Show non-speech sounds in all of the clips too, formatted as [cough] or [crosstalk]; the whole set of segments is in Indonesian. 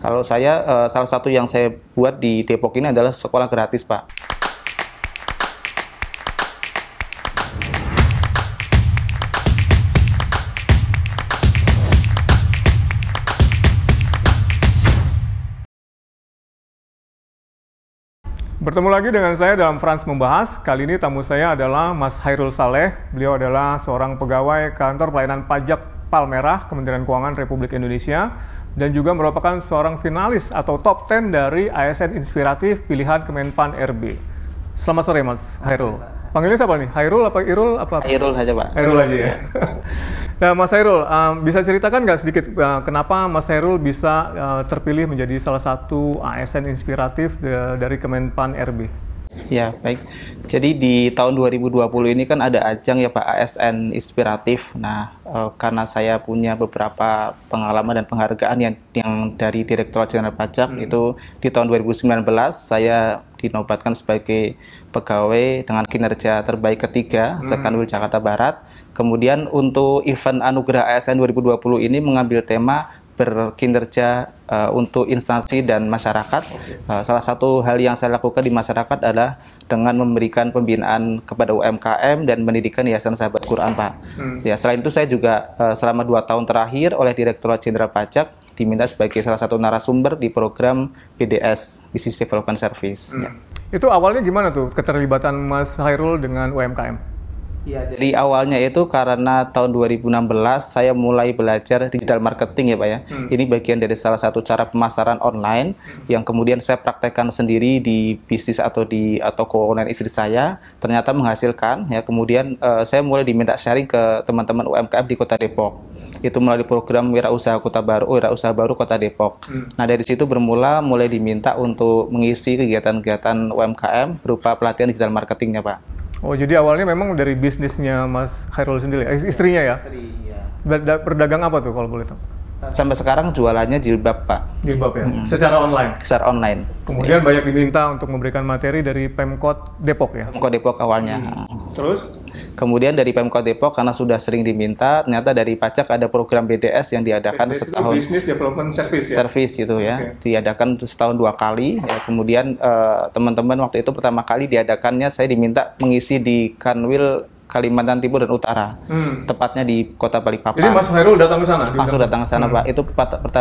Kalau saya uh, salah satu yang saya buat di Depok ini adalah sekolah gratis, Pak. Bertemu lagi dengan saya dalam Frans Membahas. Kali ini tamu saya adalah Mas Hairul Saleh. Beliau adalah seorang pegawai kantor pelayanan pajak Palmerah, Kementerian Keuangan Republik Indonesia, dan juga merupakan seorang finalis atau top 10 dari ASN Inspiratif Pilihan Kemenpan RB. Selamat sore Mas Hairul. Panggilnya siapa nih? Hairul apa Irul apa? Hairul aja Pak. Hairul aja ya. [laughs] nah Mas Hairul, um, bisa ceritakan nggak sedikit uh, kenapa Mas Hairul bisa uh, terpilih menjadi salah satu ASN inspiratif de dari Kemenpan RB? Ya, baik. Jadi di tahun 2020 ini kan ada ajang ya Pak ASN Inspiratif. Nah, e, karena saya punya beberapa pengalaman dan penghargaan yang, yang dari Direktorat Jenderal Pajak hmm. itu di tahun 2019 saya dinobatkan sebagai pegawai dengan kinerja terbaik ketiga hmm. Sekanwil Jakarta Barat. Kemudian untuk event Anugerah ASN 2020 ini mengambil tema berkinerja uh, untuk instansi dan masyarakat. Uh, salah satu hal yang saya lakukan di masyarakat adalah dengan memberikan pembinaan kepada UMKM dan pendidikan Yayasan Sahabat Quran, Pak. Hmm. Ya, selain itu saya juga uh, selama dua tahun terakhir oleh Direktorat Jenderal Pajak diminta sebagai salah satu narasumber di program BDS Business Development Service. Hmm. Ya. Itu awalnya gimana tuh keterlibatan Mas Hairul dengan UMKM? Iya, jadi awalnya itu karena tahun 2016 saya mulai belajar digital marketing ya Pak ya. Hmm. Ini bagian dari salah satu cara pemasaran online hmm. yang kemudian saya praktekkan sendiri di bisnis atau di toko online istri saya. Ternyata menghasilkan ya. Kemudian uh, saya mulai diminta sharing ke teman-teman UMKM di Kota Depok. Itu melalui program Wirausaha Kota Baru, oh, Wirausaha Baru Kota Depok. Hmm. Nah, dari situ bermula mulai diminta untuk mengisi kegiatan-kegiatan UMKM berupa pelatihan digital marketingnya Pak. Oh, jadi awalnya memang dari bisnisnya Mas Khairul sendiri, istrinya ya? Istri, ya. Berdagang apa tuh kalau boleh tahu? Sampai sekarang jualannya jilbab, Pak. Jilbab ya? Hmm. Secara online? Secara online. Kemudian ya. banyak diminta untuk memberikan materi dari Pemkot Depok ya? Pemkot Depok awalnya. Hmm. Terus? Kemudian dari Pemkot Depok karena sudah sering diminta, ternyata dari pajak ada program BDS yang diadakan BDS setahun. Itu Business Development Service ya? Service gitu ya. Okay. Diadakan setahun dua kali. Ya. Kemudian uh, teman-teman waktu itu pertama kali diadakannya saya diminta mengisi di Kanwil Kalimantan Timur dan Utara, hmm. tepatnya di Kota Balikpapan. Jadi Mas Hairul datang ke sana? Langsung datang ke sana, hmm. Pak. Itu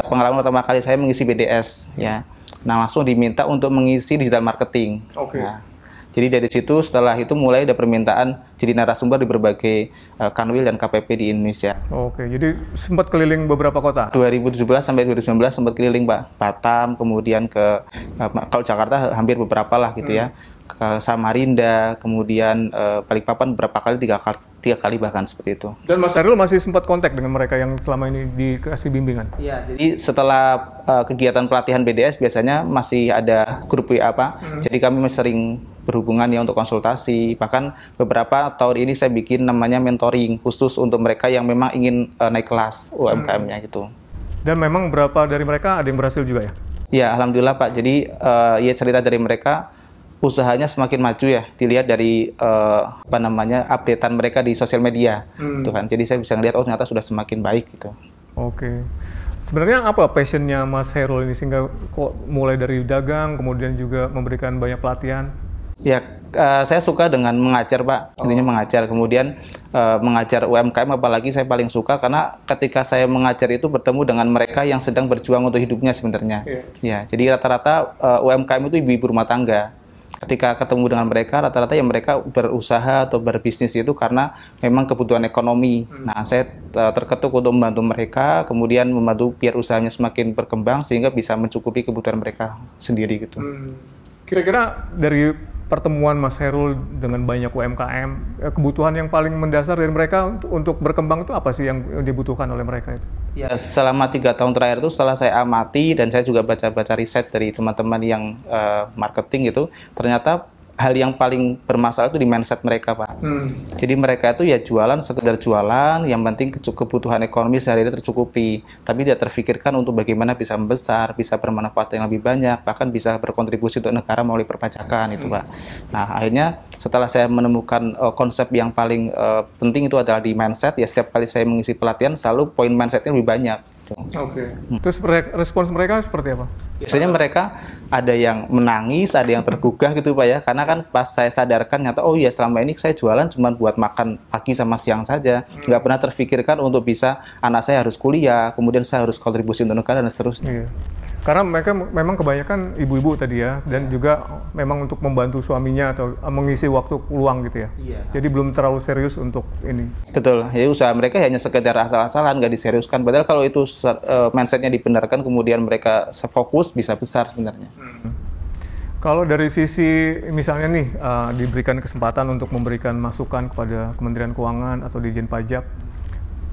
pengalaman pertama kali saya mengisi BDS, ya. Nah, langsung diminta untuk mengisi digital marketing. Oke. Okay. Nah, jadi dari situ setelah itu mulai ada permintaan jadi narasumber di berbagai uh, kanwil dan KPP di Indonesia. Oke, jadi sempat keliling beberapa kota. 2017 sampai 2019 sempat keliling, Pak. Batam, kemudian ke uh, kalau Jakarta hampir beberapa lah gitu ya. hmm. ya ke Samarinda, kemudian uh, Balikpapan berapa kali tiga kali tiga kali bahkan seperti itu. Dan Mas Arul masih sempat kontak dengan mereka yang selama ini dikasih bimbingan? Iya. Jadi setelah uh, kegiatan pelatihan BDS biasanya masih ada grup WA apa. Hmm. Jadi kami masih sering berhubungan ya untuk konsultasi. Bahkan beberapa tahun ini saya bikin namanya mentoring khusus untuk mereka yang memang ingin uh, naik kelas UMKM-nya hmm. gitu. Dan memang berapa dari mereka ada yang berhasil juga ya? Ya, alhamdulillah Pak. Jadi uh, ya cerita dari mereka usahanya semakin maju ya dilihat dari uh, apa namanya updatean mereka di sosial media hmm. gitu kan jadi saya bisa ngelihat oh ternyata sudah semakin baik gitu oke okay. sebenarnya apa passionnya Mas Herul ini sehingga kok mulai dari dagang kemudian juga memberikan banyak pelatihan ya uh, saya suka dengan mengajar pak intinya oh. mengajar kemudian uh, mengajar UMKM apalagi saya paling suka karena ketika saya mengajar itu bertemu dengan mereka yang sedang berjuang untuk hidupnya sebenarnya yeah. ya jadi rata-rata uh, UMKM itu ibu-ibu rumah tangga ketika ketemu dengan mereka rata-rata yang mereka berusaha atau berbisnis itu karena memang kebutuhan ekonomi. Hmm. Nah, saya terketuk untuk membantu mereka, kemudian membantu biar usahanya semakin berkembang sehingga bisa mencukupi kebutuhan mereka sendiri gitu. Hmm. Kira-kira dari pertemuan Mas Herul dengan banyak UMKM, eh, kebutuhan yang paling mendasar dari mereka untuk, berkembang itu apa sih yang dibutuhkan oleh mereka itu? Ya selama tiga tahun terakhir itu setelah saya amati dan saya juga baca-baca riset dari teman-teman yang uh, marketing itu, ternyata hal yang paling bermasalah itu di mindset mereka pak. Hmm. Jadi mereka itu ya jualan sekedar jualan, yang penting kebutuhan ekonomi sehari-hari tercukupi, tapi tidak terfikirkan untuk bagaimana bisa membesar, bisa bermanfaat yang lebih banyak, bahkan bisa berkontribusi untuk negara melalui perpajakan itu pak. Nah akhirnya setelah saya menemukan eh, konsep yang paling eh, penting itu adalah di mindset, ya setiap kali saya mengisi pelatihan selalu poin mindsetnya lebih banyak. gitu. Oke. Terus re- respons mereka seperti apa? Biasanya mereka ada yang menangis, ada yang tergugah gitu Pak ya. Karena kan pas saya sadarkan nyata oh iya selama ini saya jualan cuma buat makan pagi sama siang saja. Nggak pernah terfikirkan untuk bisa anak saya harus kuliah, kemudian saya harus kontribusi untuk negara dan seterusnya. Iya. Karena mereka memang kebanyakan ibu-ibu tadi ya, dan juga memang untuk membantu suaminya atau eh, mengisi waktu luang gitu ya. Iya. Jadi belum terlalu serius untuk ini. Betul. Jadi usaha mereka hanya sekedar asal-asalan, nggak diseriuskan. Padahal kalau itu eh, mindsetnya dibenarkan, kemudian mereka sefokus bisa besar sebenarnya. Kalau dari sisi misalnya nih eh, diberikan kesempatan untuk memberikan masukan kepada Kementerian Keuangan atau Dijen Pajak,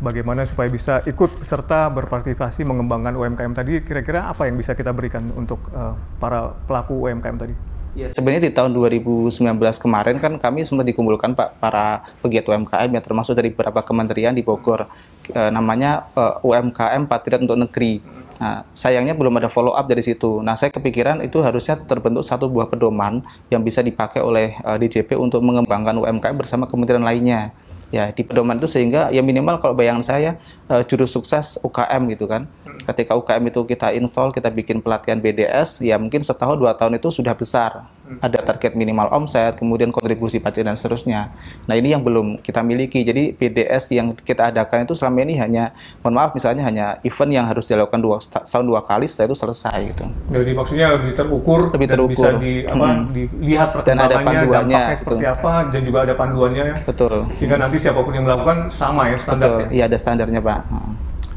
bagaimana supaya bisa ikut serta berpartisipasi mengembangkan UMKM tadi, kira-kira apa yang bisa kita berikan untuk eh, para pelaku UMKM tadi? Ya, sebenarnya di tahun 2019 kemarin kan kami sempat dikumpulkan Pak para pegiat UMKM yang termasuk dari beberapa kementerian di Bogor. Eh, namanya eh, UMKM Patriot untuk Negeri. Nah, sayangnya belum ada follow up dari situ. Nah, saya kepikiran itu harusnya terbentuk satu buah pedoman yang bisa dipakai oleh eh, DJP untuk mengembangkan UMKM bersama kementerian lainnya. Ya, di pedoman itu sehingga ya minimal kalau bayangan saya eh, juru sukses UKM gitu kan. Ketika UKM itu kita install, kita bikin pelatihan BDS, ya mungkin setahun dua tahun itu sudah besar. Ada target minimal omset, kemudian kontribusi pajak dan seterusnya. Nah ini yang belum kita miliki. Jadi BDS yang kita adakan itu selama ini hanya, mohon maaf misalnya hanya event yang harus dilakukan dua tahun dua kali, setelah itu selesai gitu. Jadi maksudnya lebih terukur, Lebih dan bisa terukur. di, apa, Hmm. dilihat Dan ada perkembangannya, panduannya, dampaknya seperti apa, dan juga ada panduannya ya. Betul. Sehingga nanti siapa pun yang melakukan sama ya Betul. standarnya. Iya ada standarnya Pak. Heeh.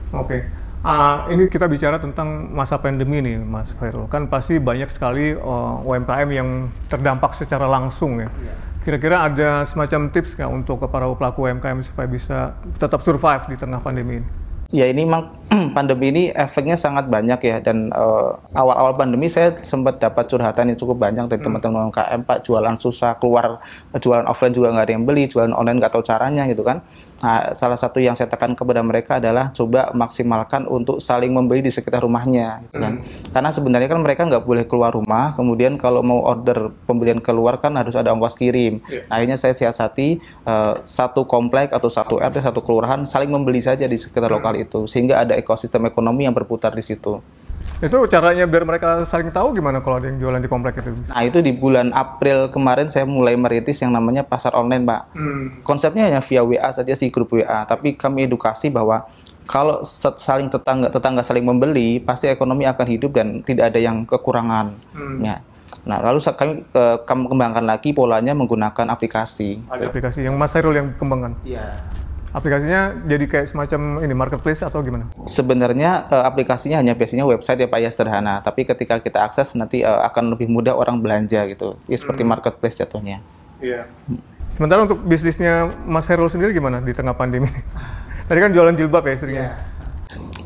Oke. Ah, ini kita bicara tentang masa pandemi nih, Mas Khairul. Kan pasti banyak sekali uh, UMKM yang terdampak secara langsung ya. Kira-kira ada semacam tips nggak untuk para pelaku UMKM supaya bisa tetap survive di tengah pandemi ini? Ya ini memang [clears throat] pandemi ini efeknya sangat banyak ya dan eh, awal-awal pandemi saya sempat dapat curhatan yang cukup banyak dari teman-teman UMKM Pak jualan susah keluar jualan offline juga nggak ada yang beli jualan online nggak tahu caranya gitu kan. Nah, salah satu yang saya tekan kepada mereka adalah coba maksimalkan untuk saling membeli di sekitar rumahnya gitu kan. Karena sebenarnya kan mereka nggak boleh keluar rumah, kemudian kalau mau order pembelian keluar kan harus ada ongkos kirim. Nah, akhirnya saya siasati eh, satu komplek atau satu RT satu kelurahan saling membeli saja di sekitar lokal itu sehingga ada ekosistem ekonomi yang berputar di situ. Itu caranya biar mereka saling tahu gimana kalau ada yang jualan di komplek itu? Nah itu di bulan April kemarin saya mulai merintis yang namanya pasar online Pak. Konsepnya hanya via WA saja sih grup WA, tapi kami edukasi bahwa kalau saling tetangga tetangga saling membeli pasti ekonomi akan hidup dan tidak ada yang kekurangan. Ya. Nah lalu kami eh, kami kembangkan lagi polanya menggunakan aplikasi. Ada aplikasi yang Mas Khairul yang kembangkan. Iya. Aplikasinya jadi kayak semacam ini marketplace atau gimana? Sebenarnya eh, aplikasinya hanya biasanya website ya Pak ya sederhana, tapi ketika kita akses nanti eh, akan lebih mudah orang belanja gitu. Ya seperti marketplace jatuhnya. Iya. Sementara untuk bisnisnya Mas Herul sendiri gimana di tengah pandemi ini? [laughs] Tadi kan jualan jilbab ya istrinya.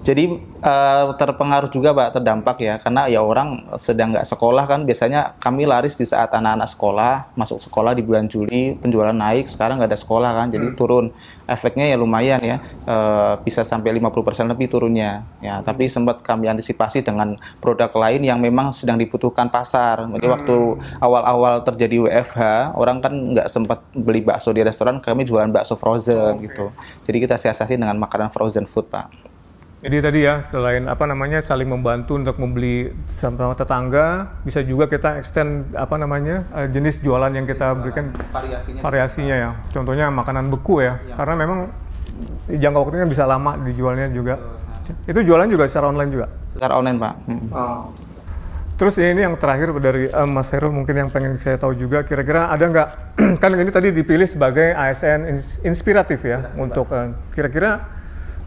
Jadi eh, terpengaruh juga Pak terdampak ya. Karena ya orang sedang nggak sekolah kan biasanya kami laris di saat anak-anak sekolah masuk sekolah di bulan Juli penjualan naik sekarang nggak ada sekolah kan jadi turun. Efeknya ya lumayan ya eh, bisa sampai 50% lebih turunnya. Ya tapi sempat kami antisipasi dengan produk lain yang memang sedang dibutuhkan pasar. Jadi waktu awal-awal terjadi WFH orang kan nggak sempat beli bakso di restoran kami jualan bakso frozen gitu. Jadi kita siasati dengan makanan frozen food Pak. Jadi tadi ya selain apa namanya saling membantu untuk membeli sama tetangga, bisa juga kita extend apa namanya eh, jenis jualan yang kita berikan variasinya. variasinya ya. Contohnya makanan beku ya, karena memang jangka waktunya bisa lama dijualnya juga. Itu jualan juga secara online juga. secara online pak. Hmm. Terus ini yang terakhir dari eh, Mas Herul mungkin yang pengen saya tahu juga kira-kira ada nggak? [clears throat] Kan ini tadi dipilih sebagai ASN ins- inspiratif ya untuk eh, kira-kira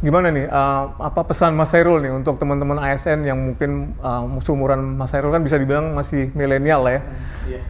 gimana nih eh, apa pesan Mas Herul nih untuk teman-teman ASN yang mungkin eh, seumuran Mas Herul kan bisa dibilang masih milenial lah ya.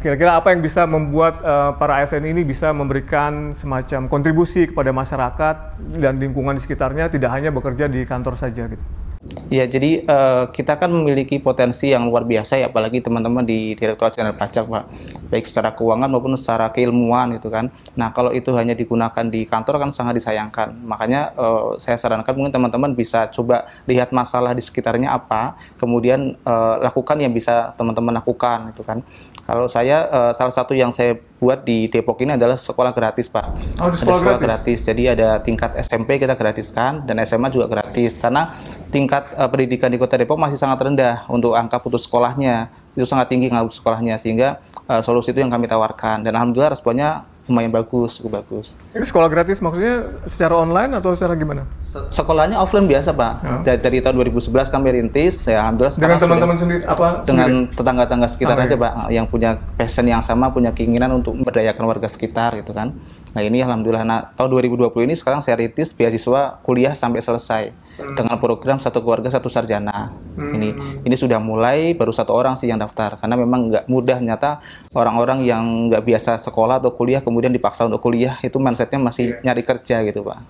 Kira-kira apa yang bisa membuat eh, para ASN ini bisa memberikan semacam kontribusi kepada masyarakat dan lingkungan di sekitarnya tidak hanya bekerja di kantor saja gitu. Ya, jadi uh, kita kan memiliki potensi yang luar biasa ya, apalagi teman-teman di Direktorat Jenderal Pajak, Pak. Baik secara keuangan maupun secara keilmuan itu kan. Nah, kalau itu hanya digunakan di kantor kan sangat disayangkan. Makanya uh, saya sarankan mungkin teman-teman bisa coba lihat masalah di sekitarnya apa, kemudian uh, lakukan yang bisa teman-teman lakukan itu kan. Kalau saya uh, salah satu yang saya buat di Depok ini adalah sekolah gratis, Pak. Oh, ada sekolah, sekolah gratis. gratis. Jadi ada tingkat SMP kita gratiskan dan SMA juga gratis karena tingkat uh, pendidikan di Kota Depok masih sangat rendah untuk angka putus sekolahnya. Itu sangat tinggi angka putus sekolahnya sehingga uh, solusi itu yang kami tawarkan dan alhamdulillah responnya lumayan bagus, cukup bagus. Ini sekolah gratis maksudnya secara online atau secara gimana? Sekolahnya offline biasa pak. Ya. Dari, dari tahun 2011 kami rintis, ya alhamdulillah. Dengan teman-teman sendiri apa? Dengan tetangga-tetangga sekitar oh, aja pak, yang punya passion yang sama, punya keinginan untuk memberdayakan warga sekitar gitu kan. Nah ini alhamdulillah, nah, tahun 2020 ini sekarang saya rintis beasiswa kuliah sampai selesai hmm. dengan program satu keluarga satu sarjana. Hmm. Ini ini sudah mulai baru satu orang sih yang daftar karena memang nggak mudah nyata orang-orang yang nggak biasa sekolah atau kuliah kemudian dipaksa untuk kuliah itu mindsetnya masih yeah. nyari kerja gitu pak.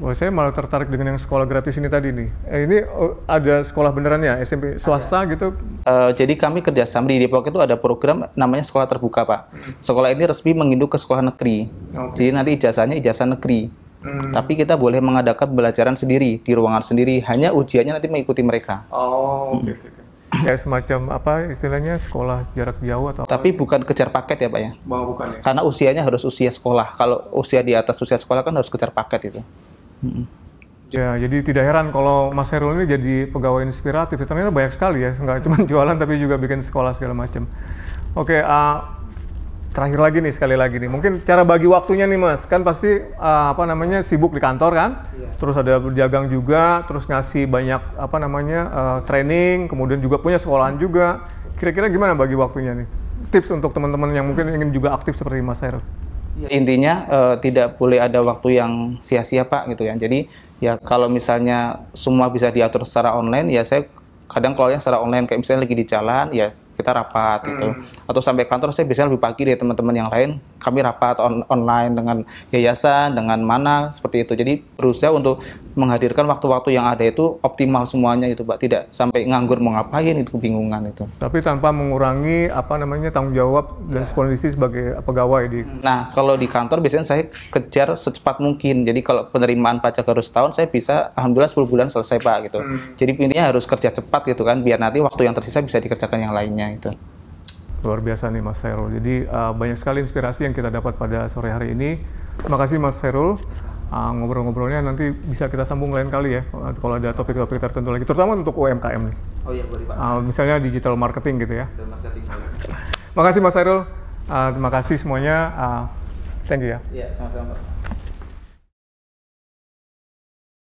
Wah, saya malah tertarik dengan yang sekolah gratis ini tadi nih. Eh, ini oh, ada sekolah beneran ya, SMP swasta ada. gitu? Uh, jadi kami kerjasama di Depok itu ada program namanya sekolah terbuka, Pak. Sekolah ini resmi menginduk ke sekolah negeri. Okay. Jadi nanti ijazahnya ijazah negeri. Hmm. Tapi kita boleh mengadakan pembelajaran sendiri di ruangan sendiri. Hanya ujiannya nanti mengikuti mereka. Oh, oke. Okay, okay. Kayak semacam apa istilahnya sekolah jarak jauh atau Tapi apa? bukan kejar paket ya Pak ya? Oh, bukan ya? Karena usianya harus usia sekolah. Kalau usia di atas usia sekolah kan harus kejar paket itu. Ya, jadi tidak heran kalau Mas Herul ini jadi pegawai inspiratif. Ternyata banyak sekali ya, nggak cuma [laughs] jualan tapi juga bikin sekolah segala macam. Oke, uh, terakhir lagi nih sekali lagi nih. Mungkin cara bagi waktunya nih Mas, kan pasti uh, apa namanya sibuk di kantor kan, iya. terus ada berjagang juga, terus ngasih banyak apa namanya uh, training, kemudian juga punya sekolahan juga. Kira-kira gimana bagi waktunya nih? Tips untuk teman-teman yang mungkin ingin juga aktif seperti Mas Herul. Intinya uh, tidak boleh ada waktu yang sia-sia Pak gitu ya. Jadi ya kalau misalnya semua bisa diatur secara online ya saya kadang kalau yang secara online kayak misalnya lagi di jalan ya kita rapat gitu. Hmm. Atau sampai kantor saya biasanya lebih pagi dari teman-teman yang lain, kami rapat on online dengan yayasan, dengan mana seperti itu. Jadi berusaha untuk menghadirkan waktu-waktu yang ada itu optimal semuanya itu, Pak. Tidak sampai nganggur mau ngapain itu kebingungan itu. Tapi tanpa mengurangi apa namanya tanggung jawab dan ya. kondisi sebagai pegawai di Nah, kalau di kantor biasanya saya kejar secepat mungkin. Jadi kalau penerimaan pajak harus tahun saya bisa alhamdulillah 10 bulan selesai, Pak gitu. Hmm. Jadi intinya harus kerja cepat gitu kan biar nanti waktu yang tersisa bisa dikerjakan yang lainnya itu. Luar biasa nih Mas Herul. Jadi uh, banyak sekali inspirasi yang kita dapat pada sore hari ini. Terima kasih Mas Herul. Uh, ngobrol-ngobrolnya nanti bisa kita sambung lain kali ya kalau ada topik-topik tertentu lagi terutama untuk UMKM nih. Oh iya boleh Pak. Uh, misalnya digital marketing gitu ya. Digital marketing. Terima kasih Mas Herul. Uh, terima kasih semuanya. Uh, thank you ya. Iya, sama-sama Pak.